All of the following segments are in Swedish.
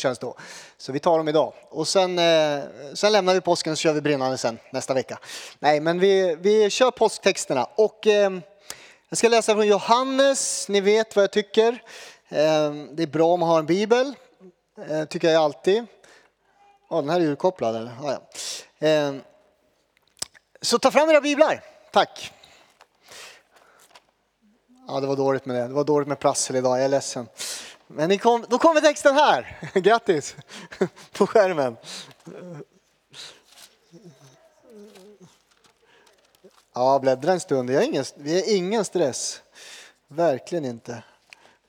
känns då. Så vi tar dem idag. Och sen, eh, sen lämnar vi påsken och så kör vi brinnande sen nästa vecka. Nej, men vi, vi kör påsktexterna. Och eh, jag ska läsa från Johannes, ni vet vad jag tycker. Eh, det är bra om man har en bibel, eh, tycker jag alltid. Oh, den här är urkopplad eller? Ah, ja. Eh, så ta fram era biblar, tack. Ja, det var dåligt med det. Det var dåligt med prassel idag, jag är ledsen. Men kom, då kommer texten här. Grattis på skärmen. Ja, bläddra en stund. Vi har ingen, vi har ingen stress. Verkligen inte.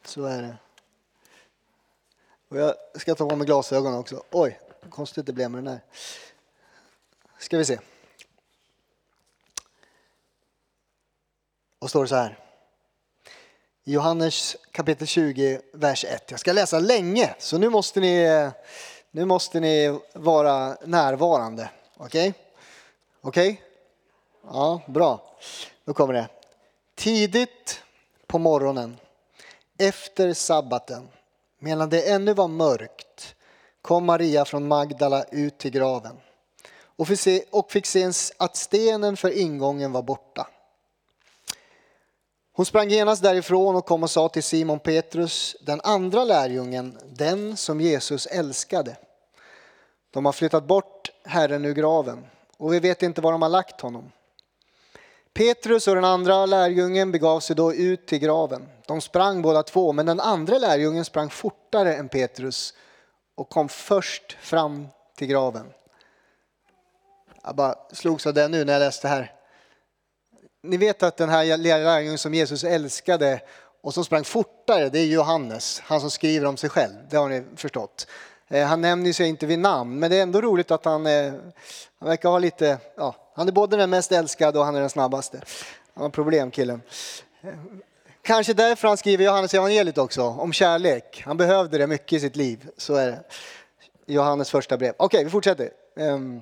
Så är det. Och jag ska ta på mig glasögonen också. Oj, konstigt det blev med den här. Ska vi se. Och står det så här. Johannes kapitel 20, vers 1. Jag ska läsa länge, så nu måste ni, nu måste ni vara närvarande. Okej? Okay? Okej? Okay? Ja, bra. Då kommer det. Tidigt på morgonen, efter sabbaten, medan det ännu var mörkt, kom Maria från Magdala ut till graven och fick se att stenen för ingången var borta. Hon sprang genast därifrån och kom och sa till Simon Petrus, den andra lärjungen, den som Jesus älskade. De har flyttat bort Herren ur graven och vi vet inte var de har lagt honom. Petrus och den andra lärjungen begav sig då ut till graven. De sprang båda två, men den andra lärjungen sprang fortare än Petrus och kom först fram till graven. Jag bara slogs av det nu när jag läste det här. Ni vet att den här lärjungen som Jesus älskade och som sprang fortare, det är Johannes, han som skriver om sig själv. Det har ni förstått. Eh, han nämner sig inte vid namn, men det är ändå roligt att han, eh, han verkar ha lite, ja, han är både den mest älskade och han är den snabbaste. Han har problem killen. Eh, kanske därför han skriver Johannes evangeliet också, om kärlek. Han behövde det mycket i sitt liv, så är det. Johannes första brev. Okej, vi fortsätter. Ehm,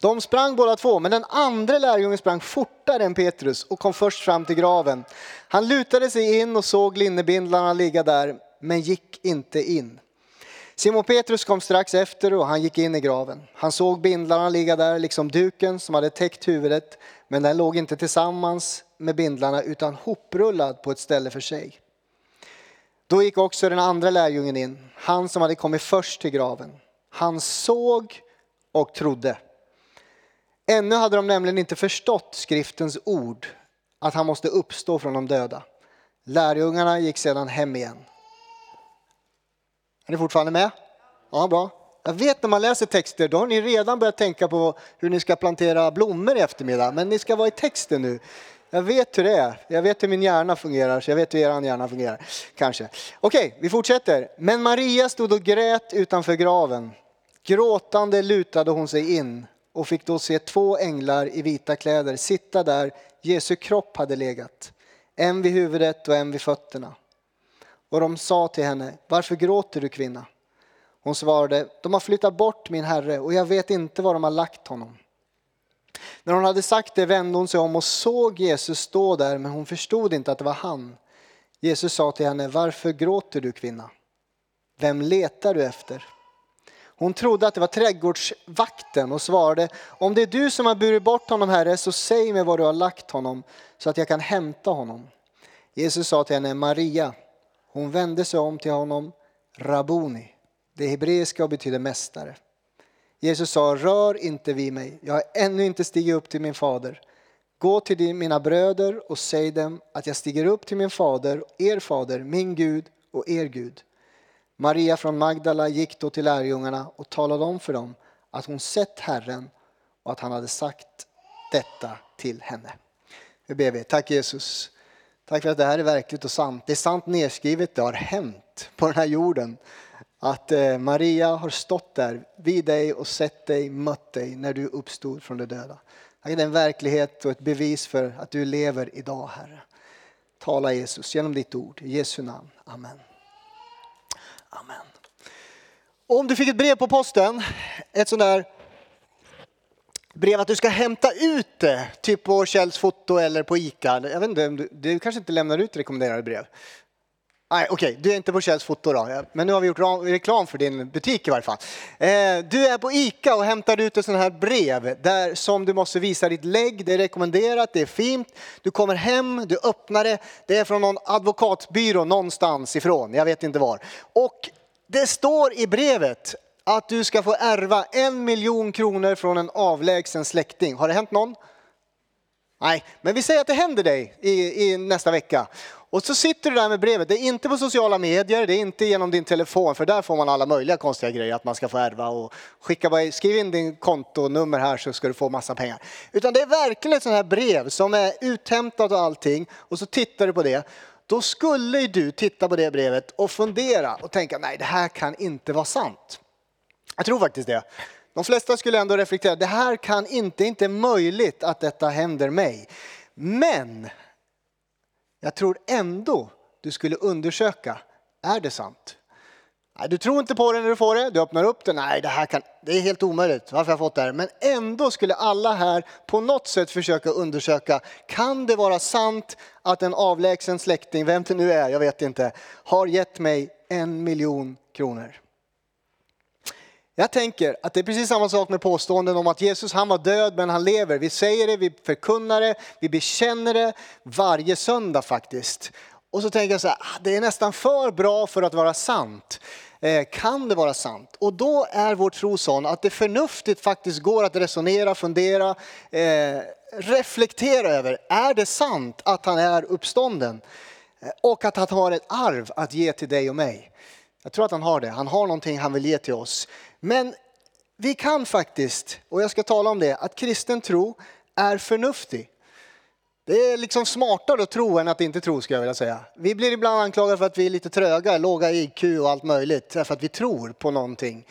de sprang båda två, men den andra lärjungen sprang fortare än Petrus och kom först fram till graven. Han lutade sig in och såg linnebindlarna ligga där, men gick inte in. Simon Petrus kom strax efter och han gick in i graven. Han såg bindlarna ligga där, liksom duken som hade täckt huvudet, men den låg inte tillsammans med bindlarna utan hoprullad på ett ställe för sig. Då gick också den andra lärjungen in, han som hade kommit först till graven. Han såg och trodde. Ännu hade de nämligen inte förstått skriftens ord, att han måste uppstå från de döda. Lärjungarna gick sedan hem igen. Är ni fortfarande med? Ja, bra. Jag vet när man läser texter, då har ni redan börjat tänka på hur ni ska plantera blommor i eftermiddag, men ni ska vara i texten nu. Jag vet hur det är. Jag vet hur min hjärna fungerar, så jag vet hur er hjärna fungerar. Kanske. Okej, vi fortsätter. Men Maria stod och grät utanför graven. Gråtande lutade hon sig in och fick då se två änglar i vita kläder sitta där Jesu kropp hade legat, en vid huvudet och en vid fötterna. Och de sa till henne, varför gråter du kvinna? Hon svarade, de har flyttat bort min herre och jag vet inte var de har lagt honom. När hon hade sagt det vände hon sig om och såg Jesus stå där men hon förstod inte att det var han. Jesus sa till henne, varför gråter du kvinna? Vem letar du efter? Hon trodde att det var trädgårdsvakten och svarade, om det är du som har burit bort honom herre, så säg mig var du har lagt honom så att jag kan hämta honom. Jesus sa till henne, Maria. Hon vände sig om till honom, Rabuni. Det hebreiska och betyder mästare. Jesus sa, rör inte vid mig, jag har ännu inte stigit upp till min fader. Gå till mina bröder och säg dem att jag stiger upp till min fader, er fader, min Gud och er Gud. Maria från Magdala gick då till lärjungarna och talade om för dem att hon sett Herren och att han hade sagt detta till henne. Nu ber vi. Tack Jesus. Tack för att det här är verkligt och sant. Det är sant nedskrivet, det har hänt på den här jorden. Att eh, Maria har stått där vid dig och sett dig, mött dig när du uppstod från de döda. Det är en verklighet och ett bevis för att du lever idag Herre. Tala Jesus genom ditt ord. I Jesu namn. Amen. Amen. Om du fick ett brev på posten, ett sånt där brev att du ska hämta ut det, typ på Kjells foto eller på ICA. Jag vet inte, du, du kanske inte lämnar ut rekommenderade brev? Nej, okej, okay. du är inte på Kjells foto då. Men nu har vi gjort reklam för din butik i varje fall. Eh, du är på ICA och hämtar ut ett sånt här brev där som du måste visa ditt lägg. Det är rekommenderat, det är fint. Du kommer hem, du öppnar det. Det är från någon advokatbyrå någonstans ifrån, jag vet inte var. Och det står i brevet att du ska få ärva en miljon kronor från en avlägsen släkting. Har det hänt någon? Nej, men vi säger att det händer dig i, i, nästa vecka. Och så sitter du där med brevet. Det är inte på sociala medier, det är inte genom din telefon, för där får man alla möjliga konstiga grejer, att man ska få ärva och skicka bara, skriv in din kontonummer här så ska du få massa pengar. Utan det är verkligen ett sånt här brev som är uthämtat och allting och så tittar du på det. Då skulle du titta på det brevet och fundera och tänka, nej det här kan inte vara sant. Jag tror faktiskt det. De flesta skulle ändå reflektera, det här kan inte, inte möjligt att detta händer mig. Men jag tror ändå du skulle undersöka, är det sant? Nej, du tror inte på det när du får det, du öppnar upp det, nej det här kan, det är helt omöjligt, varför har jag fått det här? Men ändå skulle alla här på något sätt försöka undersöka, kan det vara sant att en avlägsen släkting, vem det nu är, jag vet inte, har gett mig en miljon kronor? Jag tänker att det är precis samma sak med påståenden om att Jesus han var död men han lever. Vi säger det, vi förkunnar det, vi bekänner det varje söndag faktiskt. Och så tänker jag så här, ah, det är nästan för bra för att vara sant. Eh, kan det vara sant? Och då är vår tro sån att det förnuftigt faktiskt går att resonera, fundera, eh, reflektera över. Är det sant att han är uppstånden? Eh, och att han har ett arv att ge till dig och mig. Jag tror att han har det. Han har någonting han vill ge till oss. Men vi kan faktiskt, och jag ska tala om det, att kristen tro är förnuftig. Det är liksom smartare att tro än att inte tro skulle jag vilja säga. Vi blir ibland anklagade för att vi är lite tröga, låga IQ och allt möjligt, därför att vi tror på någonting.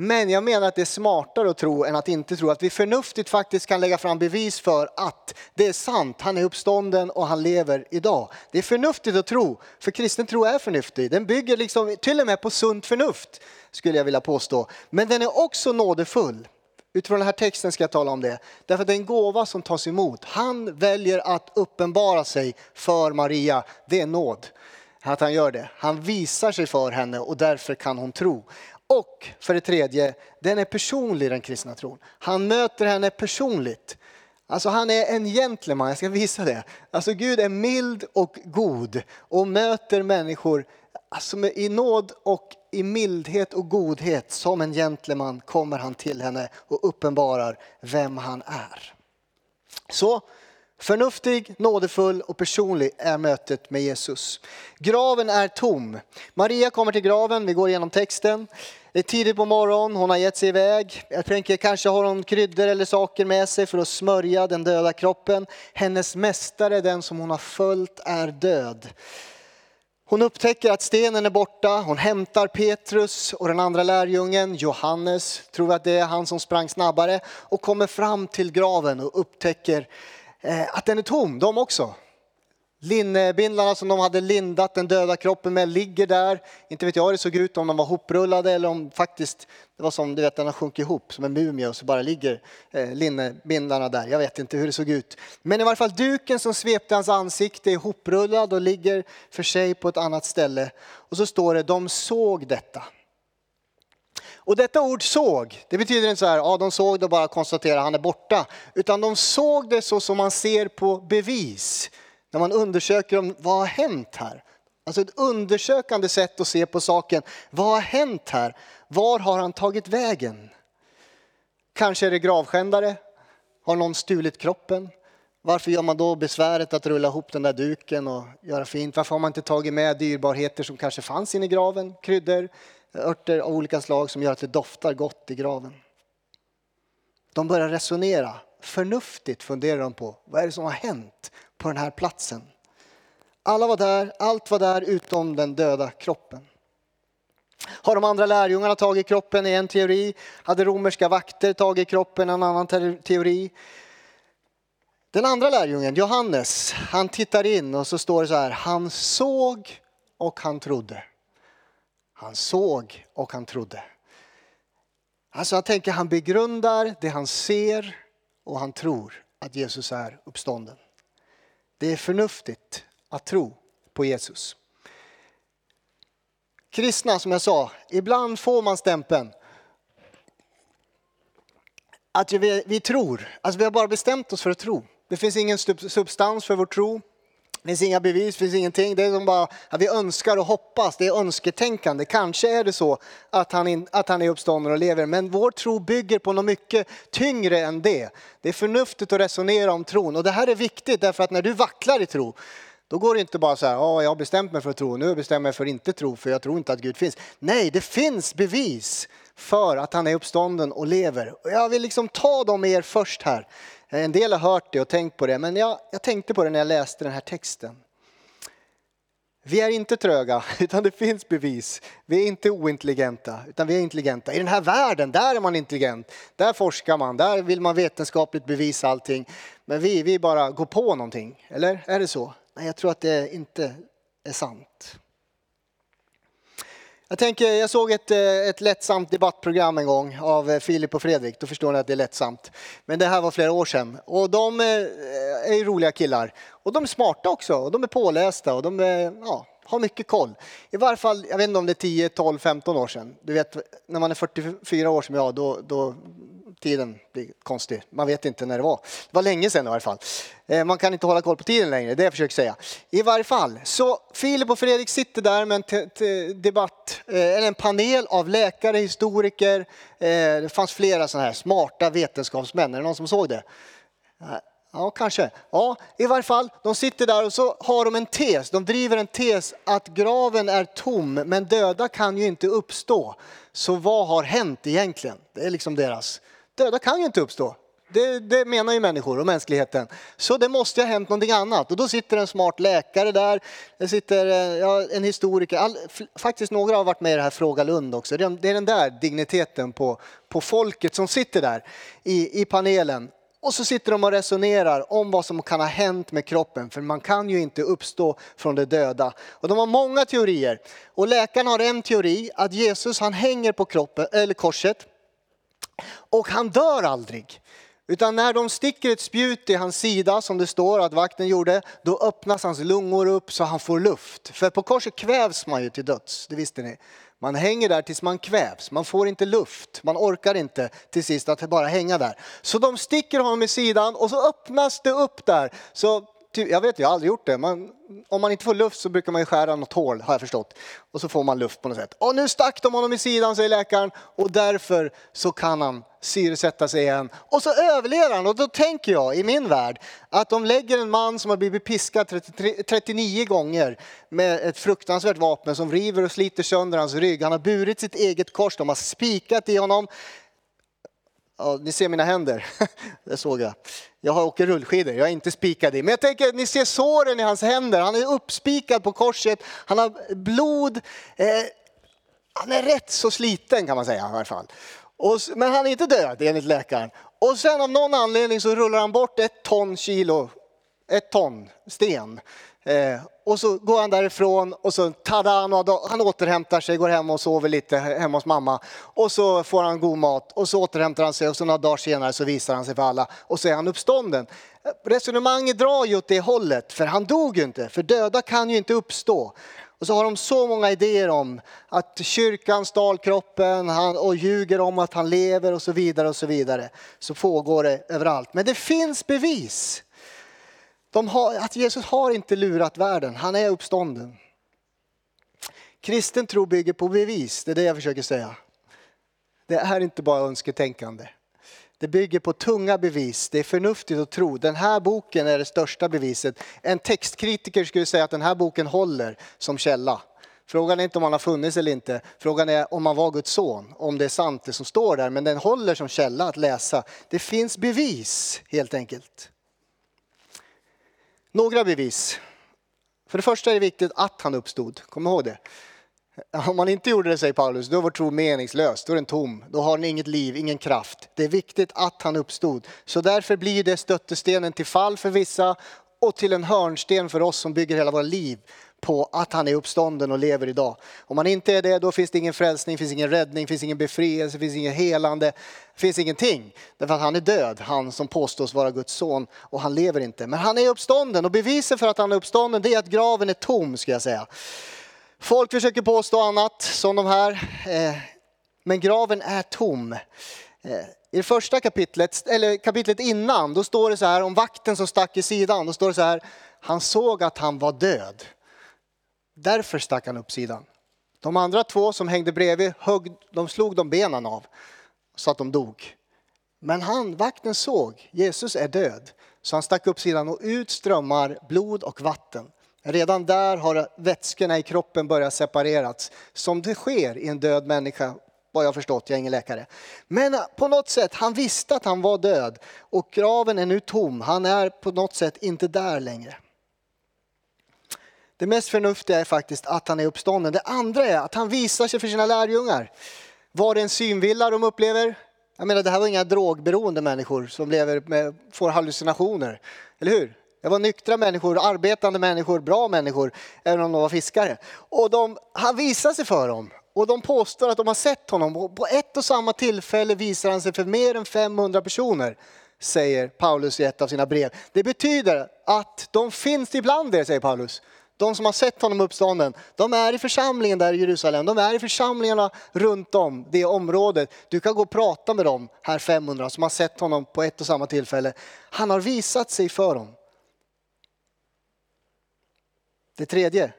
Men jag menar att det är smartare att tro än att inte tro. Att vi förnuftigt faktiskt kan lägga fram bevis för att det är sant. Han är uppstånden och han lever idag. Det är förnuftigt att tro, för kristen tro är förnuftig. Den bygger liksom till och med på sunt förnuft, skulle jag vilja påstå. Men den är också nådefull. Utifrån den här texten ska jag tala om det. Därför att det är en gåva som tas emot. Han väljer att uppenbara sig för Maria. Det är nåd att han gör det. Han visar sig för henne och därför kan hon tro. Och för det tredje, den är personlig den kristna tron. Han möter henne personligt. Alltså han är en gentleman, jag ska visa det. Alltså Gud är mild och god och möter människor alltså i nåd och i mildhet och godhet som en gentleman kommer han till henne och uppenbarar vem han är. Så Förnuftig, nådefull och personlig är mötet med Jesus. Graven är tom. Maria kommer till graven, vi går igenom texten. Det är tidigt på morgonen, hon har gett sig iväg. Jag tänker kanske har hon kryddor eller saker med sig för att smörja den döda kroppen. Hennes mästare, den som hon har följt, är död. Hon upptäcker att stenen är borta, hon hämtar Petrus och den andra lärjungen, Johannes, tror att det är han som sprang snabbare, och kommer fram till graven och upptäcker Eh, att den är tom, de också. Linnebindlarna som de hade lindat den döda kroppen med ligger där. Inte vet jag hur det såg ut, om de var hoprullade eller om faktiskt det var som du vet, den har sjunkit ihop som en mumie och så bara ligger eh, linnebindlarna där. Jag vet inte hur det såg ut. Men i varje fall duken som svepte hans ansikte är hoprullad och ligger för sig på ett annat ställe. Och så står det, de såg detta. Och detta ord såg, det betyder inte så här, ja de såg det och bara konstaterade han är borta. Utan de såg det så som man ser på bevis när man undersöker om vad har hänt här. Alltså ett undersökande sätt att se på saken. Vad har hänt här? Var har han tagit vägen? Kanske är det gravskändare? Har någon stulit kroppen? Varför gör man då besväret att rulla ihop den där duken och göra fint? Varför har man inte tagit med dyrbarheter som kanske fanns inne i graven? Kryddor, örter av olika slag som gör att det doftar gott i graven. De börjar resonera. Förnuftigt funderar de på vad är det som har hänt? på den här platsen. Alla var där, allt var där utom den döda kroppen. Har de andra lärjungarna tagit kroppen i en teori? Hade romerska vakter tagit kroppen i en annan teori? Den andra lärjungen, Johannes, han tittar in och så står det så här, han såg och han trodde. Han såg och han trodde. Alltså jag tänker han begrundar det han ser och han tror att Jesus är uppstånden. Det är förnuftigt att tro på Jesus. kristna, som jag sa, ibland får man stämpeln att vi, vi tror, alltså vi har bara bestämt oss för att tro. Det finns ingen substans för vår tro. Det finns inga bevis, finns ingenting. Det är som bara att vi önskar och hoppas, det är önsketänkande. Kanske är det så att han, in, att han är uppstånden och lever, men vår tro bygger på något mycket tyngre än det. Det är förnuftigt att resonera om tron och det här är viktigt därför att när du vacklar i tro, då går det inte bara så här, oh, jag har bestämt mig för att tro, nu bestämmer jag mig för att inte tro för jag tror inte att Gud finns. Nej, det finns bevis för att han är uppstånden och lever. Och jag vill liksom ta dem med er först här. Eh, en del har hört det och tänkt på det, men jag, jag tänkte på det när jag läste den här texten. Vi är inte tröga, utan det finns bevis. Vi är inte ointelligenta, utan vi är intelligenta. I den här världen, där är man intelligent. Där forskar man, där vill man vetenskapligt bevisa allting. Men vi, vi bara går på någonting, eller är det så? Nej, jag tror att det inte är sant. Jag, tänker, jag såg ett, eh, ett lättsamt debattprogram en gång av eh, Filip och Fredrik. Då förstår ni att det är lättsamt. Men det här var flera år sedan. Och de eh, är, är roliga killar. Och de är smarta också. Och de är pålästa och de är, ja, har mycket koll. I varje fall, jag vet inte om det är 10, 12, 15 år sedan. Du vet, när man är 44 år som jag, då, då tiden blir konstig. Man vet inte när det var. Det var länge sedan i varje fall. Eh, man kan inte hålla koll på tiden längre, det jag försöker säga. I varje fall, så Filip och Fredrik sitter där med en debatt, eh, eller en panel av läkare, historiker. Eh, det fanns flera sådana här smarta vetenskapsmän. Är det någon som såg det? Ja, kanske. Ja, i varje fall, de sitter där och så har de en tes. De driver en tes att graven är tom, men döda kan ju inte uppstå. Så vad har hänt egentligen? Det är liksom deras Döda kan ju inte uppstå. Det, det, menar ju människor och mänskligheten. Så det måste ha hänt någonting annat. Och då sitter en smart läkare där, det sitter eh, ja, en historiker. All, faktiskt några har varit med i det här Fråga Lund också. Det är den där digniteten på, på folket som sitter där i, i panelen. Och så sitter de och resonerar om vad som kan ha hänt med kroppen, för man kan ju inte uppstå från de döda. Och de har många teorier. Och läkarna har en teori, att Jesus han hänger på kroppen, eller korset och han dör aldrig. Utan när de sticker ett spjut i hans sida, som det står att vakten gjorde, då öppnas hans lungor upp så han får luft. För på korset kvävs man ju till döds, det visste ni. Man hänger där tills man kvävs, man får inte luft, man orkar inte till sist att bara hänga där. Så de sticker honom i sidan och så öppnas det upp där. Så jag vet, jag har aldrig gjort det. Man, om man inte får luft så brukar man skära något hål, har jag förstått. Och så får man luft på något sätt. Och nu stack de honom i sidan, säger läkaren. Och därför så kan han syresätta sig igen. Och så överlever han. Och då tänker jag i min värld att de lägger en man som har blivit piskad 33, 39 gånger med ett fruktansvärt vapen som river och sliter sönder hans rygg. Han har burit sitt eget kors, de har spikat i honom. Ja, ni ser mina händer, det såg jag. Jag har åker rullskidor, jag är inte spikad i. Men jag tänker, ni ser såren i hans händer. Han är uppspikad på korset, han har blod. Eh, han är rätt så sliten kan man säga i alla fall. Och, men han är inte död enligt läkaren. Och sen av någon anledning så rullar han bort ett ton kilo, ett ton sten. Eh, och så går han därifrån och så tada, han återhämtar sig, går hem och sover lite hemma hos mamma. Och så får han god mat och så återhämtar han sig och så några dagar senare så visar han sig för alla och så är han uppstånden. Resonemanget drar ju åt det hållet, för han dog ju inte, för döda kan ju inte uppstå. Och så har de så många idéer om att kyrkan stal kroppen och ljuger om att han lever och så vidare och så vidare. Så pågår det överallt. Men det finns bevis. De har, att Jesus har inte lurat världen, han är uppstånden. Kristen tro bygger på bevis, det är det jag försöker säga. Det är inte bara önsketänkande. Det bygger på tunga bevis, det är förnuftigt att tro. Den här boken är det största beviset. En textkritiker skulle säga att den här boken håller som källa. Frågan är inte om han har funnits eller inte, frågan är om han var Guds son, om det är sant det som står där, men den håller som källa att läsa. Det finns bevis helt enkelt. Några bevis. För det första är det viktigt att han uppstod, kom ihåg det. Om man inte gjorde det, säger Paulus, då är vår tro meningslös, då är den tom, då har den inget liv, ingen kraft. Det är viktigt att han uppstod. Så därför blir det stöttestenen till fall för vissa och till en hörnsten för oss som bygger hela våra liv på att han är uppstånden och lever idag. Om han inte är det, då finns det ingen frälsning, finns ingen räddning, finns ingen befrielse, finns ingen helande, finns ingenting. Därför att han är död, han som påstås vara Guds son och han lever inte. Men han är uppstånden och beviset för att han är uppstånden det är att graven är tom ska jag säga. Folk försöker påstå annat, som de här. Eh, men graven är tom. Eh, I det första kapitlet, eller kapitlet innan, då står det så här om vakten som stack i sidan. Då står det så här, han såg att han var död. Därför stack han upp sidan. De andra två som hängde bredvid, högg, de slog de benen av så att de dog. Men han, vakten såg, Jesus är död. Så han stack upp sidan och ut strömmar blod och vatten. Redan där har vätskorna i kroppen börjat separeras, som det sker i en död människa, vad jag förstått, jag är ingen läkare. Men eh, på något sätt, han visste att han var död och graven är nu tom. Han är på något sätt inte där längre. Det mest förnuftiga är faktiskt att han är uppstånden. Det andra är att han visar sig för sina lärjungar. Var det en synvilla de upplever? Jag menar, det här var inga drogberoende människor som lever med, får hallucinationer. Eller hur? Det var nyktra människor, arbetande människor, bra människor, även om de var fiskare. Och de, han visar sig för dem och de påstår att de har sett honom. På ett och samma tillfälle visar han sig för mer än 500 personer, säger Paulus i ett av sina brev. Det betyder att de finns ibland er, säger Paulus. De som har sett honom uppstånden, de är i församlingen där i Jerusalem. De är i församlingarna runt om det området. Du kan gå och prata med dem, här 500, som har sett honom på ett och samma tillfälle. Han har visat sig för dem. Det tredje,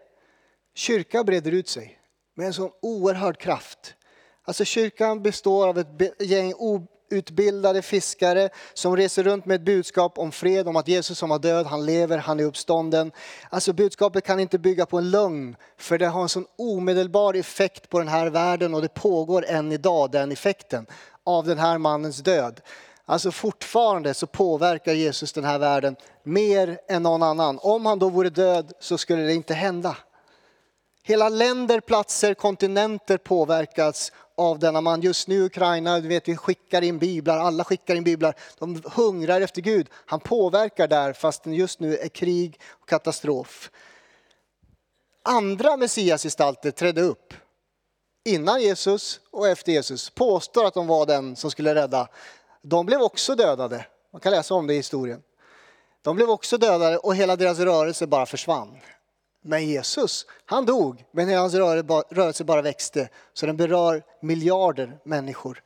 kyrkan breder ut sig med en sån oerhörd kraft. Alltså kyrkan består av ett gäng utbildade fiskare som reser runt med ett budskap om fred, om att Jesus som var död, han lever, han är uppstånden. Alltså budskapet kan inte bygga på en lögn, för det har en sån omedelbar effekt på den här världen och det pågår än idag, den effekten av den här mannens död. Alltså fortfarande så påverkar Jesus den här världen mer än någon annan. Om han då vore död så skulle det inte hända. Hela länder, platser, kontinenter påverkas av denna man. Just nu i Ukraina, du vet vi skickar in biblar, alla skickar in biblar. De hungrar efter Gud. Han påverkar där fast just nu är krig och katastrof. Andra messiasgestalter trädde upp innan Jesus och efter Jesus. Påstår att de var den som skulle rädda. De blev också dödade. Man kan läsa om det i historien. De blev också dödade och hela deras rörelse bara försvann. Men Jesus, han dog, men hans rörelse bara växte. Så den berör miljarder människor.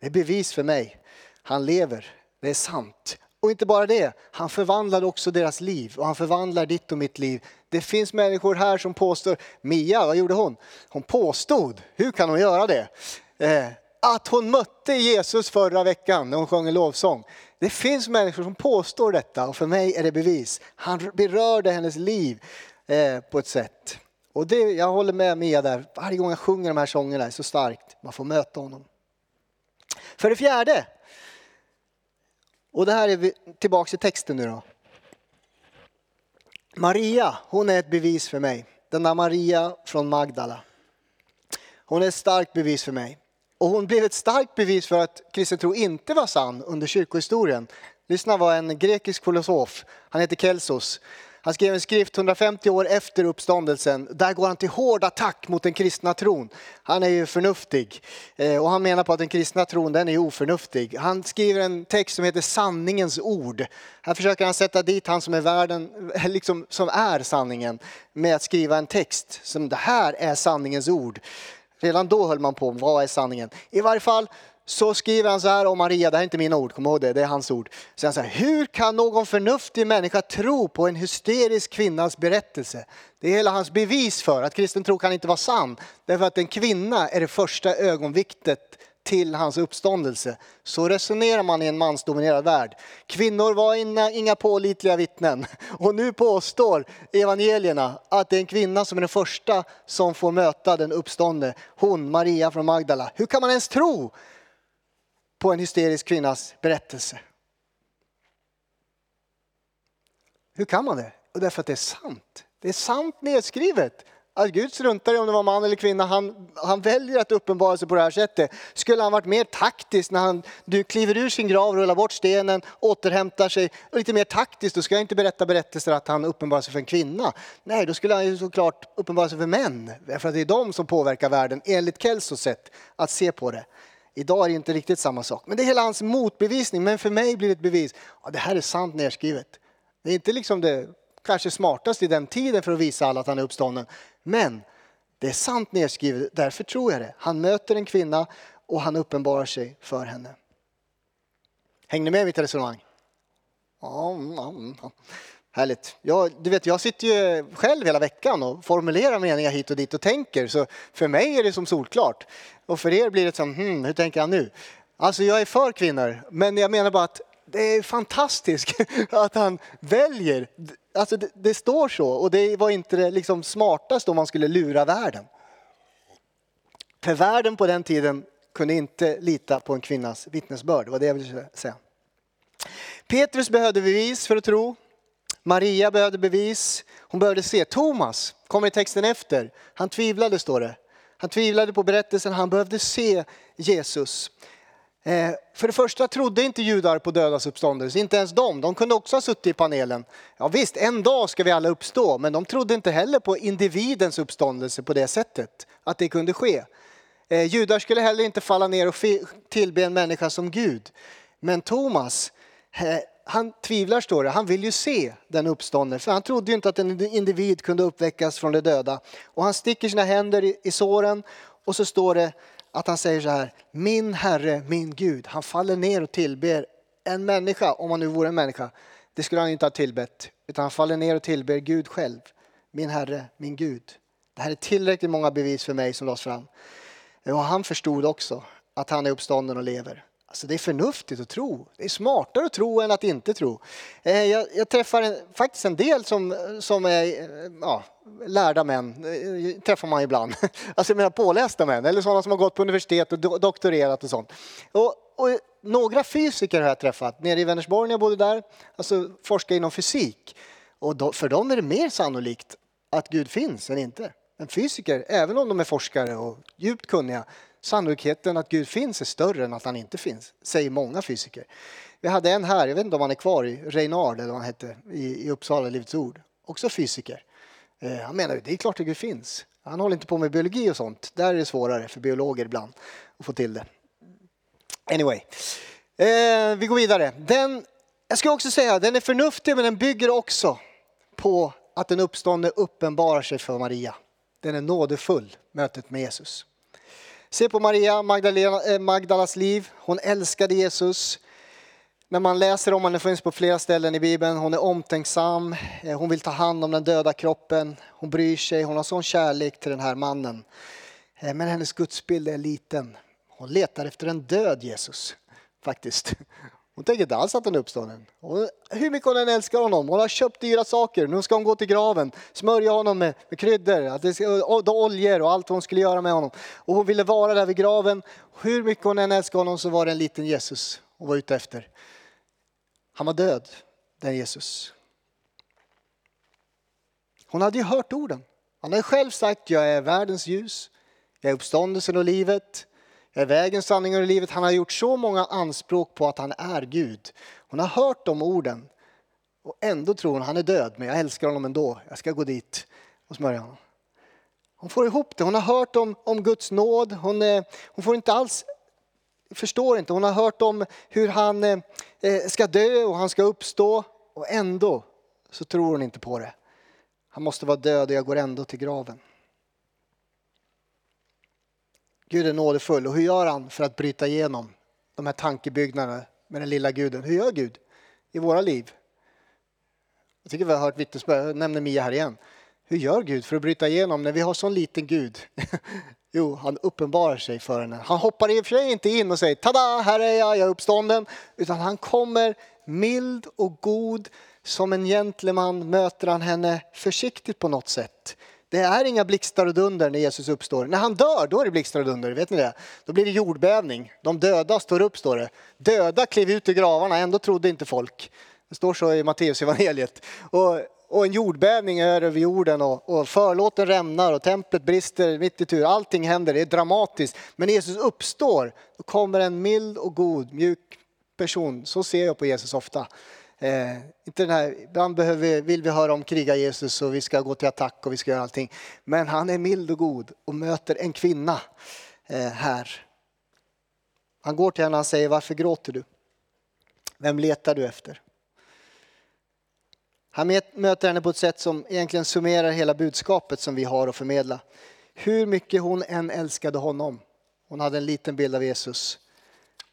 Det är bevis för mig. Han lever, det är sant. Och inte bara det, han förvandlade också deras liv och han förvandlar ditt och mitt liv. Det finns människor här som påstår, Mia, vad gjorde hon? Hon påstod, hur kan hon göra det? Eh, att hon mötte Jesus förra veckan när hon sjöng en lovsång. Det finns människor som påstår detta och för mig är det bevis. Han berörde hennes liv eh, på ett sätt. Och det, jag håller med Mia där, varje gång jag sjunger de här sångerna är så starkt. Man får möta honom. För det fjärde, och det här är vi tillbaka i texten nu då. Maria, hon är ett bevis för mig. Denna Maria från Magdala. Hon är ett starkt bevis för mig. Och hon blev ett starkt bevis för att kristen tro inte var sann under kyrkohistorien. Lyssna vad en grekisk filosof, han heter Kelsos, han skrev en skrift 150 år efter uppståndelsen. Där går han till hård attack mot den kristna tron. Han är ju förnuftig eh, och han menar på att den kristna tron den är oförnuftig. Han skriver en text som heter sanningens ord. Här försöker han sätta dit han som är världen, eh, liksom, som är sanningen med att skriva en text som det här är sanningens ord. Redan då höll man på, vad är sanningen? I varje fall så skriver han så här om Maria, det här är inte mina ord, kom ihåg det, det är hans ord. Så han säger, hur kan någon förnuftig människa tro på en hysterisk kvinnas berättelse? Det är hela hans bevis för att kristen tro kan inte vara sann. Därför att en kvinna är det första ögonviktet till hans uppståndelse. Så resonerar man i en mansdominerad värld. Kvinnor var inga, inga pålitliga vittnen. Och nu påstår evangelierna att det är en kvinna som är den första som får möta den uppståndne. Hon, Maria från Magdala. Hur kan man ens tro på en hysterisk kvinnas berättelse? Hur kan man det? Och därför att det är sant. Det är sant nedskrivet att Gud struntar i om det var man eller kvinna. Han, han väljer att uppenbara sig på det här sättet. Skulle han varit mer taktisk när han du kliver ur sin grav, rullar bort stenen, återhämtar sig. Och lite mer taktiskt, då ska jag inte berätta berättelser att han uppenbarar sig för en kvinna. Nej, då skulle han ju såklart uppenbara sig för män. För att det är de som påverkar världen, enligt Kelsos sätt att se på det. Idag är det inte riktigt samma sak. Men det är hela hans motbevisning. Men för mig blir det ett bevis. Ja, det här är sant nedskrivet. Det är inte liksom det kanske smartaste i den tiden för att visa alla att han är uppstånden. Men Det är sant nedskrivet, därför tror jag det. Han möter en kvinna och han uppenbarar sig för henne. Hänger ni med i mitt resonemang? Härligt. Jag, du vet, jag sitter ju själv hela veckan och formulerar meningar hit och dit och tänker. Så för mig är det som solklart. Och för er blir det som, hmm, hur tänker han nu? Alltså jag är för kvinnor, men jag menar bara att det är fantastiskt att han väljer. Alltså det, det står så och det var inte det liksom smartaste om man skulle lura världen. För världen på den tiden kunde inte lita på en kvinnas vittnesbörd. Det var det jag ville säga. Petrus behövde bevis för att tro. Maria behövde bevis. Hon behövde se. Thomas kommer i texten efter. Han tvivlade står det. Han tvivlade på berättelsen. Han behövde se Jesus. Eh, för det första trodde inte judar på dödas uppståndelse, inte ens de. De kunde också ha suttit i panelen. Ja visst, en dag ska vi alla uppstå, men de trodde inte heller på individens uppståndelse på det sättet, att det kunde ske. Eh, judar skulle heller inte falla ner och tillbe en människa som Gud. Men Thomas, eh, han tvivlar står det, han vill ju se den uppståndelsen. Han trodde ju inte att en individ kunde uppväckas från de döda. Och han sticker sina händer i, i såren och så står det att han säger så här, min Herre, min Gud. Han faller ner och tillber en människa, om han nu vore en människa. Det skulle han inte ha tillbett, utan han faller ner och tillber Gud själv. Min Herre, min Gud. Det här är tillräckligt många bevis för mig som lades fram. Och han förstod också att han är uppstånden och lever. Alltså det är förnuftigt att tro. Det är smartare att tro än att inte tro. Eh, jag, jag träffar en, faktiskt en del som, som är eh, ja, lärda män, eh, träffar man ibland. Alltså jag menar pålästa män, eller sådana som har gått på universitet och doktorerat och sånt. Och, och några fysiker har jag träffat nere i Vänersborg när jag bodde där, alltså forskar inom fysik. Och då, för dem är det mer sannolikt att Gud finns än inte. En fysiker, även om de är forskare och djupt kunniga, Sannolikheten att Gud finns är större än att han inte finns, säger många fysiker. Vi hade en här, jag vet inte om han är kvar, Reinard eller vad han hette, i, i Uppsala Livets Ord. Också fysiker. Eh, han menar att det är klart att Gud finns. Han håller inte på med biologi och sånt. Där är det svårare för biologer ibland att få till det. Anyway, eh, vi går vidare. Den, jag ska också säga, den är förnuftig men den bygger också på att den uppståndne uppenbarar sig för Maria. Den är nådefull, mötet med Jesus. Se på Maria Magdalena, eh, Magdalas liv. Hon älskade Jesus. När man läser om henne, finns på flera ställen i Bibeln, hon är omtänksam, eh, hon vill ta hand om den döda kroppen, hon bryr sig, hon har sån kärlek till den här mannen. Eh, men hennes gudsbild är liten. Hon letar efter en död Jesus, faktiskt. Hon tänker inte alls att han är uppstånden. hur mycket hon än älskar honom, hon har köpt dyra saker, nu ska hon gå till graven, smörja honom med, med kryddor, att det ska, och, oljor och allt hon skulle göra med honom. Och hon ville vara där vid graven. Hur mycket hon än älskar honom så var det en liten Jesus hon var ute efter. Han var död, den Jesus. Hon hade ju hört orden. Han hade själv sagt, jag är världens ljus, jag är uppståndelsen och livet. Jag är vägen, sanningen och livet. Han har gjort så många anspråk på att han är Gud. Hon har hört de orden och ändå tror hon han är död, men jag älskar honom ändå. Jag ska gå dit och smörja honom. Hon får ihop det. Hon har hört om, om Guds nåd. Hon, eh, hon får inte alls, förstår inte. Hon har hört om hur han eh, eh ska dö och han ska uppstå och ändå så tror hon inte på det. Han måste vara död och jag går ändå till graven. Gud är nådefull och hur gör han för att bryta igenom de här tankebyggnaderna med den lilla guden? Hur gör Gud i våra liv? Jag tycker vi har hört vittnesbörd, jag nämner Mia här igen. Hur gör Gud för att bryta igenom när vi har sån liten Gud? jo, han uppenbarar sig för henne. Han hoppar i och för sig inte in och säger tada, här är jag, jag är uppstånden. Utan han kommer mild och god. Som en gentleman möter han henne försiktigt på något sätt. Det är inga blixtar och dunder när Jesus uppstår. När han dör, då är det blixtar och dunder. Vet ni det? Då blir det jordbävning. De döda står upp, står det. Döda klev ut ur gravarna, ändå trodde inte folk. Det står så i Matteus evangeliet. Och, och en jordbävning är över jorden och, och förlåten rämnar och templet brister mitt i tur. Allting händer, det är dramatiskt. Men när Jesus uppstår, då kommer en mild och god, mjuk person. Så ser jag på Jesus ofta. Eh, inte den här, ibland behöver, vill vi höra om kriga Jesus och vi ska gå till attack och vi ska göra allting. Men han är mild och god och möter en kvinna eh, här. Han går till henne och säger, varför gråter du? Vem letar du efter? Han möter henne på ett sätt som egentligen summerar hela budskapet som vi har att förmedla. Hur mycket hon än älskade honom. Hon hade en liten bild av Jesus.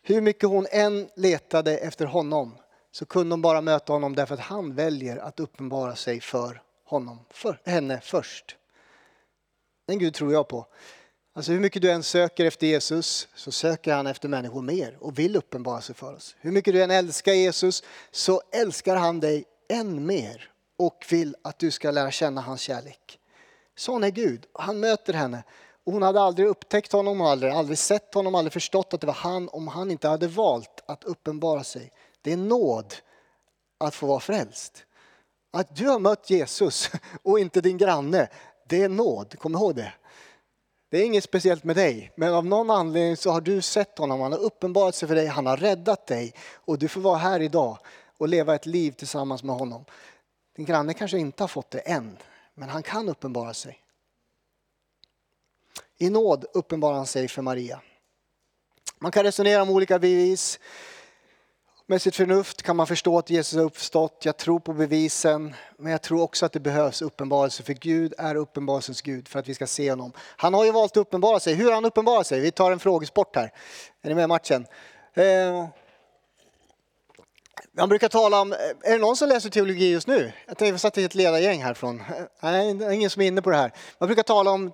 Hur mycket hon än letade efter honom så kunde de bara möta honom därför att han väljer att uppenbara sig för honom, för henne först. Den Gud tror jag på. Alltså hur mycket du än söker efter Jesus så söker han efter människor mer och vill uppenbara sig för oss. Hur mycket du än älskar Jesus så älskar han dig än mer och vill att du ska lära känna hans kärlek. Sån är Gud. Han möter henne. Och hon hade aldrig upptäckt honom, aldrig, aldrig sett honom, aldrig förstått att det var han om han inte hade valt att uppenbara sig. Det är nåd att få vara frälst. Att du har mött Jesus och inte din granne, det är nåd. Kom ihåg det. Det är inget speciellt med dig, men av någon anledning så har du sett honom, han har uppenbarat sig för dig, han har räddat dig och du får vara här idag och leva ett liv tillsammans med honom. Din granne kanske inte har fått det än, men han kan uppenbara sig. I nåd uppenbarar han sig för Maria. Man kan resonera om olika bevis. Med sitt förnuft kan man förstå att Jesus har uppstått. Jag tror på bevisen, men jag tror också att det behövs uppenbarelse för Gud är uppenbarelsens Gud för att vi ska se honom. Han har ju valt att uppenbara sig. Hur har han uppenbarat sig? Vi tar en frågesport här. Är ni med i matchen? Eh, man brukar tala om, är det någon som läser teologi just nu? Jag tänkte, vi satt i ett ledargäng härifrån. Nej, det är ingen som är inne på det här. Man brukar tala om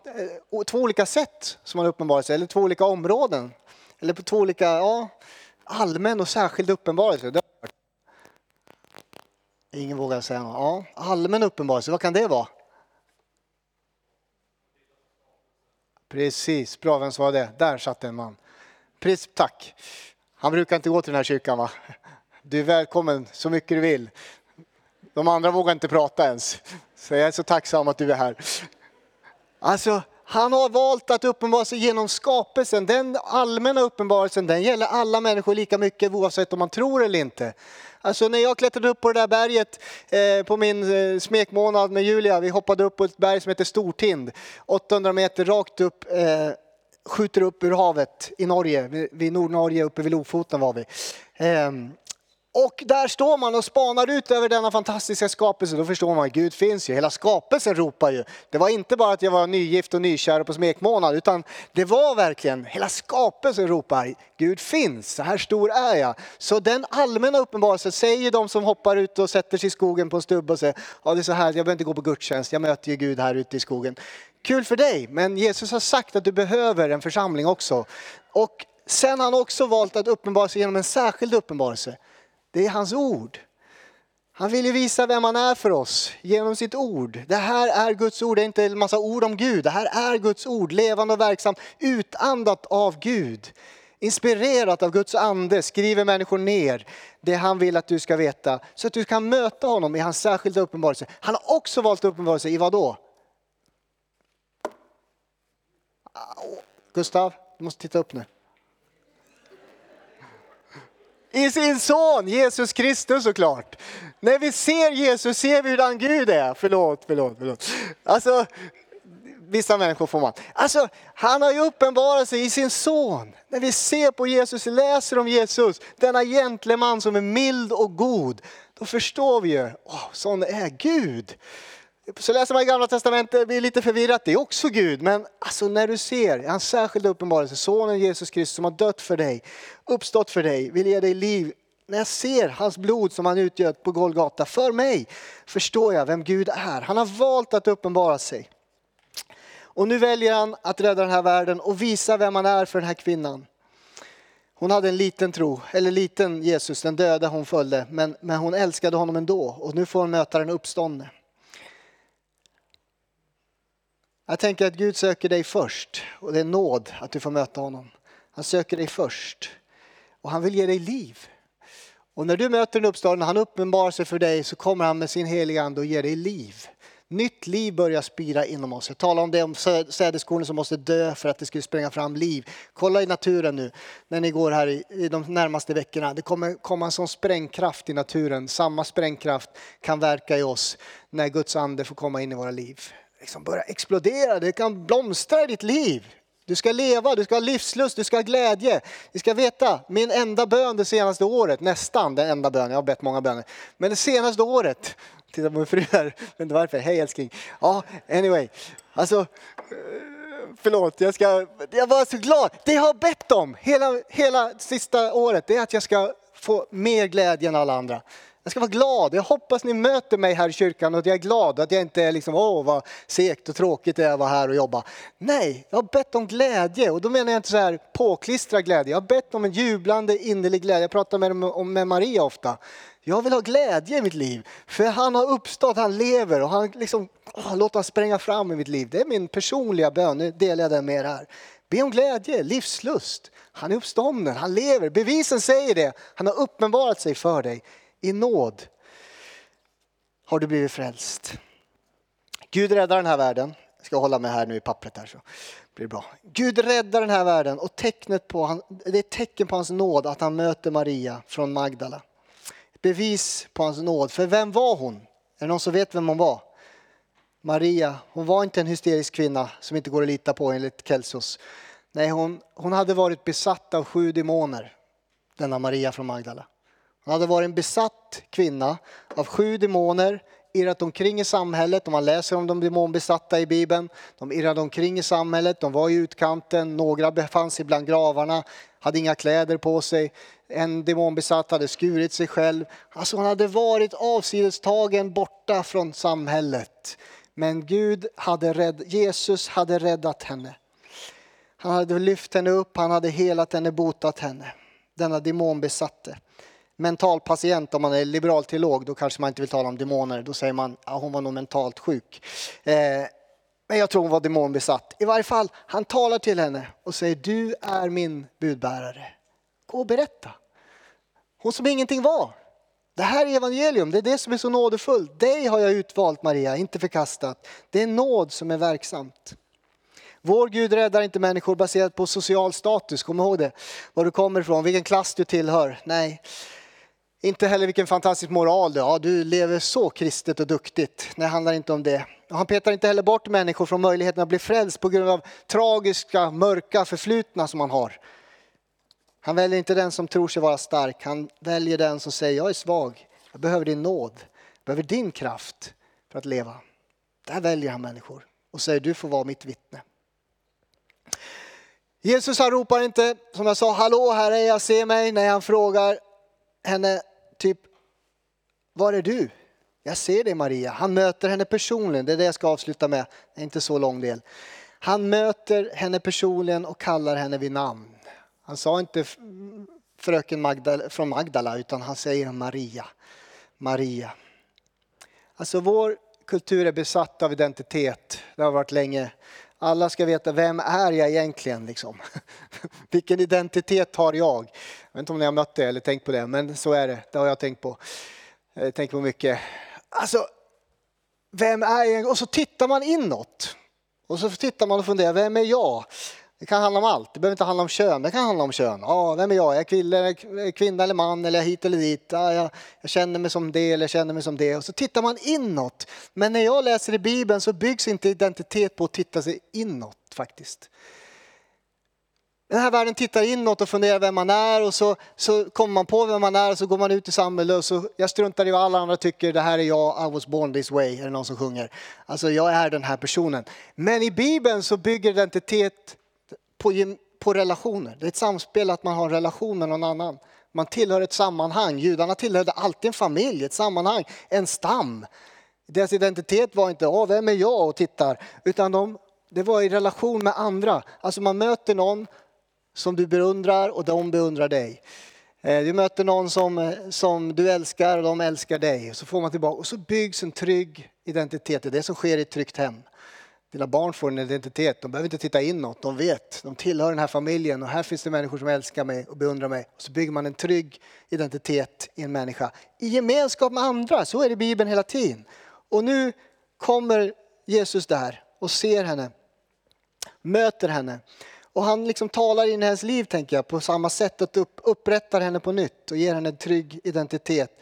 eh, två olika sätt som man uppenbarar sig, eller två olika områden. Eller på två olika, ja, allmän och särskild uppenbarelse. Ingen vågar säga något. Ja, allmän uppenbarelse, vad kan det vara? Precis, bra, vem svarade det? Där satt en man. Precis, tack. Han brukar inte gå till den här kyrkan va? Du är välkommen så mycket du vill. De andra vågar inte prata ens. Så jag är så tacksam att du är här. Alltså, han har valt att uppenbara sig genom skapelsen. Den allmänna uppenbarelsen den gäller alla människor lika mycket oavsett om man tror eller inte. Alltså när jag klättrade upp på det där berget eh, på min eh, smekmånad med Julia, vi hoppade upp på ett berg som heter Stortind, 800 meter rakt upp, eh, skjuter upp ur havet i Norge, vid Nordnorge uppe vid Lofoten var vi. Ehm, och där står man och spanar ut över denna fantastiska skapelse. Då förstår man att Gud finns ju. Hela skapelsen ropar ju. Det var inte bara att jag var nygift och nykär på smekmånad, utan det var verkligen hela skapelsen ropar Gud finns. Så här stor är jag. Så den allmänna uppenbarelsen säger de som hoppar ut och sätter sig i skogen på en stubbe och säger, ja det är så här, jag behöver inte gå på gudstjänst, jag möter ju Gud här ute i skogen. Kul för dig, men Jesus har sagt att du behöver en församling också. Och sen har han också valt att uppenbara sig genom en särskild uppenbarelse. Det är hans ord. Han vill ju visa vem han är för oss genom sitt ord. Det här är Guds ord, det är inte en massa ord om Gud. Det här är Guds ord, levande och verksamt, utandat av Gud. Inspirerat av Guds ande skriver människor ner det han vill att du ska veta så att du kan möta honom i hans särskilda uppenbarelse. Han har också valt uppenbarelse i vad då? Gustav, du måste titta upp nu i sin son Jesus Kristus såklart. När vi ser Jesus ser vi hurdan Gud är. Förlåt, förlåt, förlåt. Alltså, vissa människor får man. Alltså, han har ju uppenbarat sig i sin son. När vi ser på Jesus, läser om Jesus, denna gentleman som är mild och god, då förstår vi ju, oh, sån är Gud. Så läser man i gamla testamentet, det blir lite förvirrat, det är också Gud. Men alltså när du ser hans särskilda uppenbarelse, sonen Jesus Kristus som har dött för dig, uppstått för dig, vill ge dig liv. När jag ser hans blod som han utgöt på Golgata för mig, förstår jag vem Gud är. Han har valt att uppenbara sig. Och nu väljer han att rädda den här världen och visa vem han är för den här kvinnan. Hon hade en liten tro, eller liten Jesus, den döda hon följde, men, men hon älskade honom ändå och nu får hon möta den uppståndne. Jag tänker att Gud söker dig först och det är nåd att du får möta honom. Han söker dig först och han vill ge dig liv. Och när du möter den uppståndne, han uppenbarar sig för dig så kommer han med sin heliga ande och ger dig liv. Nytt liv börjar spira inom oss. Jag talar om det om sädeskornen som måste dö för att det skulle spränga fram liv. Kolla i naturen nu när ni går här i de närmaste veckorna. Det kommer komma en sån sprängkraft i naturen. Samma sprängkraft kan verka i oss när Guds ande får komma in i våra liv liksom börja explodera, det kan blomstra i ditt liv. Du ska leva, du ska ha livslust, du ska ha glädje. Ni ska veta, min enda bön det senaste året, nästan den enda bön, jag har bett många böner, men det senaste året, titta på min fru här, vet inte varför, hej älskling. Ja, anyway, alltså eh, förlåt, jag, ska, jag var så glad. Det jag har bett om hela, hela sista året, det är att jag ska få mer glädje än alla andra. Jag ska vara glad. Jag hoppas ni möter mig här i kyrkan och att jag är glad. Att jag inte är liksom, åh vad segt och tråkigt det är att vara här och jobba. Nej, jag har bett om glädje och då menar jag inte så här påklistrad glädje. Jag har bett om en jublande innerlig glädje. Jag pratar med, med Maria ofta. Jag vill ha glädje i mitt liv. För han har uppstått, han lever och han liksom, åh, låt han spränga fram i mitt liv. Det är min personliga bön, nu delar jag den med er här. Be om glädje, livslust. Han är uppstånden, han lever. Bevisen säger det. Han har uppenbarat sig för dig. I nåd har du blivit frälst. Gud räddar den här världen. Jag ska hålla mig här nu i pappret här så blir det bra. Gud räddar den här världen och tecknet på han, det är ett tecken på hans nåd att han möter Maria från Magdala. Bevis på hans nåd. För vem var hon? Är det någon som vet vem hon var? Maria, hon var inte en hysterisk kvinna som inte går att lita på enligt Kelsos. Nej, hon, hon hade varit besatt av sju demoner, denna Maria från Magdala. Hon hade varit en besatt kvinna av sju demoner, irrat omkring i samhället. Om man läser om de demonbesatta i Bibeln. De irrade omkring i samhället, de var i utkanten, några befann sig bland gravarna, hade inga kläder på sig. En demonbesatt hade skurit sig själv. Alltså hon hade varit avsidestagen borta från samhället. Men Gud hade rädd, Jesus hade räddat henne. Han hade lyft henne upp, han hade helat henne, botat henne. Denna demonbesatte mental patient, om man är liberal teolog, då kanske man inte vill tala om demoner. Då säger man att ja, hon var nog mentalt sjuk. Eh, men jag tror hon var demonbesatt. I varje fall, han talar till henne och säger du är min budbärare. Gå och berätta. Hon som ingenting var. Det här är evangelium, det är det som är så nådefullt. Dig har jag utvalt Maria, inte förkastat. Det är nåd som är verksamt. Vår Gud räddar inte människor baserat på social status, kom ihåg det. Var du kommer ifrån, vilken klass du tillhör. Nej, inte heller vilken fantastisk moral du har. Ja, du lever så kristet och duktigt. Det handlar inte om det. Han petar inte heller bort människor från möjligheten att bli frälst på grund av tragiska, mörka förflutna som man har. Han väljer inte den som tror sig vara stark. Han väljer den som säger jag är svag. Jag behöver din nåd. Jag behöver din kraft för att leva. Där väljer han människor och säger du får vara mitt vittne. Jesus han ropar inte, som jag sa, hallå här är jag, se mig, när han frågar henne typ, var är du? Jag ser dig Maria. Han möter henne personligen, det är det jag ska avsluta med, det är inte så lång del. Han möter henne personligen och kallar henne vid namn. Han sa inte fröken Magdala, från Magdala utan han säger Maria. Maria. Alltså vår kultur är besatt av identitet. Det har varit länge. Alla ska veta, vem är jag egentligen? Liksom? Vilken identitet har jag? Jag vet inte om ni har mött det eller tänkt på det, men så är det. Det har jag tänkt på. Jag tänkt på mycket. Alltså, vem är jag? Och så tittar man inåt. Och så tittar man och funderar, vem är jag? Det kan handla om allt. Det behöver inte handla om kön. Det kan handla om kön. Ja, vem är jag? Är jag kvinna, kvinna eller man? Eller hit eller dit? Ja, jag, jag, känner mig som det eller jag känner mig som det. Och så tittar man inåt. Men när jag läser i Bibeln så byggs inte identitet på att titta sig inåt faktiskt. Den här världen tittar inåt och funderar vem man är och så, så kommer man på vem man är och så går man ut i samhället och så, jag struntar i vad alla andra tycker, det här är jag, I was born this way, är det någon som sjunger. Alltså jag är den här personen. Men i Bibeln så bygger identitet på, på relationer. Det är ett samspel att man har en relation med någon annan. Man tillhör ett sammanhang. Judarna tillhörde alltid en familj, ett sammanhang, en stam. Deras identitet var inte oh, vem är jag och tittar, utan de, det var i relation med andra. Alltså man möter någon som du beundrar och de beundrar dig. Eh, du möter någon som, som du älskar och de älskar dig. Så får man tillbaka och så byggs en trygg identitet. Det är det som sker i ett tryggt hem. Dina barn får en identitet, de behöver inte titta inåt, de vet, de tillhör den här familjen och här finns det människor som älskar mig och beundrar mig. Och så bygger man en trygg identitet i en människa. I gemenskap med andra, så är det i Bibeln hela tiden. Och nu kommer Jesus där och ser henne, möter henne. Och han liksom talar in i hennes liv tänker jag på samma sätt, att upp, upprättar henne på nytt och ger henne en trygg identitet.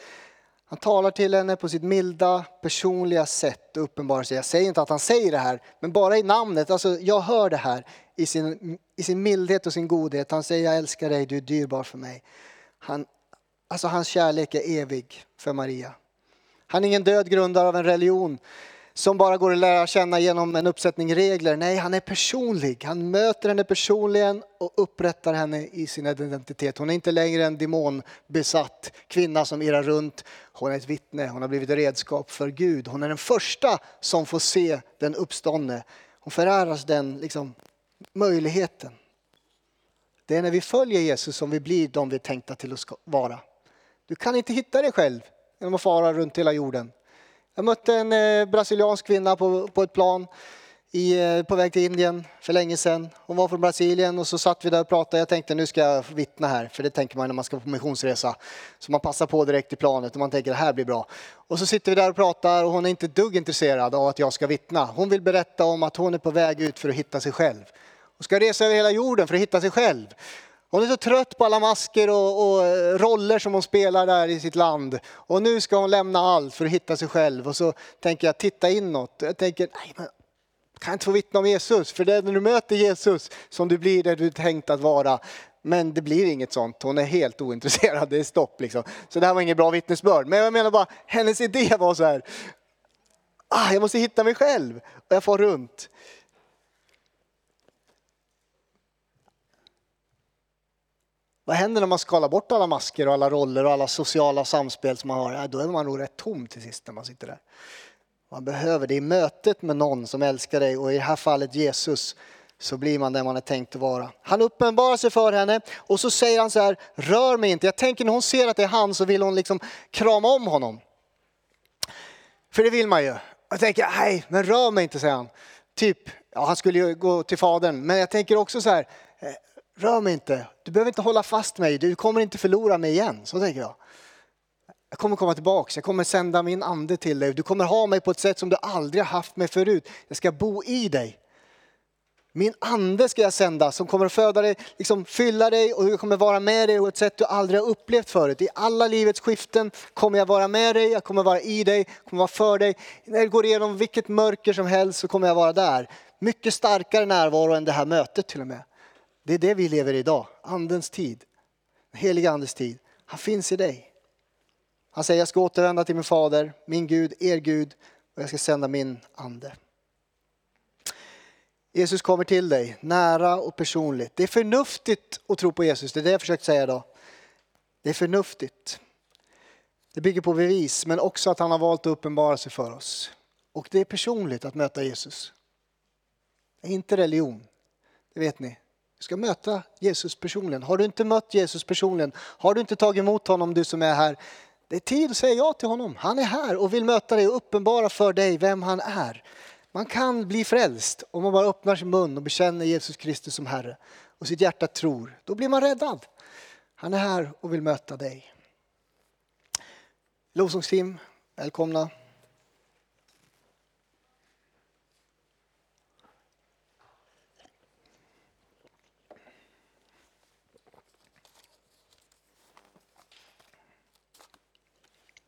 Han talar till henne på sitt milda, personliga sätt och uppenbarar sig. Jag säger inte att han säger det här, men bara i namnet, alltså jag hör det här i sin, i sin mildhet och sin godhet. Han säger jag älskar dig, du är dyrbar för mig. Han, alltså hans kärlek är evig för Maria. Han är ingen död grundare av en religion som bara går att lära känna genom en uppsättning regler. Nej, han är personlig. Han möter henne personligen och upprättar henne i sin identitet. Hon är inte längre en demonbesatt kvinna som irrar runt. Hon är ett vittne, hon har blivit ett redskap för Gud. Hon är den första som får se den uppståndne. Hon föräras den liksom, möjligheten. Det är när vi följer Jesus som vi blir de vi är tänkta till att vara. Du kan inte hitta dig själv genom att fara runt hela jorden. Jag mötte en eh, brasiliansk kvinna på, på ett plan i, eh, på väg till Indien för länge sedan. Hon var från Brasilien och så satt vi där och pratade. Jag tänkte nu ska jag vittna här, för det tänker man när man ska på missionsresa. Så man passar på direkt i planet och man tänker det här blir bra. Och så sitter vi där och pratar och hon är inte dugg intresserad av att jag ska vittna. Hon vill berätta om att hon är på väg ut för att hitta sig själv. Hon ska resa över hela jorden för att hitta sig själv. Hon är så trött på alla masker och, och, eh, roller som hon spelar där i sitt land. Och nu ska hon lämna allt för att hitta sig själv. Och så tänker jag, titta inåt. Jag tänker, nej men kan jag inte få vittna om Jesus? För det är när du möter Jesus som du blir det du är tänkt att vara. Men det blir inget sånt. Hon är helt ointresserad. Det är stopp liksom. Så det här var inget bra vittnesbörd. Men jag menar bara, hennes idé var så här. Ah, jag måste hitta mig själv. Och jag får runt. Vad händer när man skalar bort alla masker och alla roller och alla sociala samspel som man har? Ja, då är man nog rätt tom till sist när man sitter där. Man behöver det i mötet med någon som älskar dig och i det här fallet Jesus så blir man den man är tänkt att vara. Han uppenbarar sig för henne och så säger han så här, rör mig inte. Jag tänker när hon ser att det är han så vill hon liksom krama om honom. För det vill man ju. Jag tänker, nej men rör mig inte säger han. Typ, ja, han skulle ju gå till fadern. Men jag tänker också så här, eh, rör mig inte. Du behöver inte hålla fast mig. Du kommer inte förlora mig igen. Så tänker jag. Jag kommer komma tillbaks. Jag kommer sända min ande till dig. Du kommer ha mig på ett sätt som du aldrig har haft mig förut. Jag ska bo i dig. Min ande ska jag sända som kommer att föda dig, liksom fylla dig och jag kommer vara med dig på ett sätt du aldrig har upplevt förut. I alla livets skiften kommer jag vara med dig, jag kommer vara i dig, jag kommer vara för dig. När du går igenom vilket mörker som helst så kommer jag vara där. Mycket starkare närvaro än det här mötet till och med. Det är det vi lever i idag, andens tid. Heliga Andens tid. Han finns i dig. Han säger jag ska återvända till min fader, min Gud, er Gud och jag ska sända min ande. Jesus kommer till dig nära och personligt. Det är förnuftigt att tro på Jesus, det är det jag försökt säga idag. Det är förnuftigt. Det bygger på bevis men också att han har valt att uppenbara sig för oss. Och det är personligt att möta Jesus. Det är inte religion, det vet ni. Du ska möta Jesus personligen. Har du inte mött Jesus personligen, har du inte tagit emot honom du som är här, det är tid att säga ja till honom. Han är här och vill möta dig och uppenbara för dig vem han är. Man kan bli frälst om man bara öppnar sin mun och bekänner Jesus Kristus som Herre och sitt hjärta tror. Då blir man räddad. Han är här och vill möta dig. Lovsångsteam, välkomna.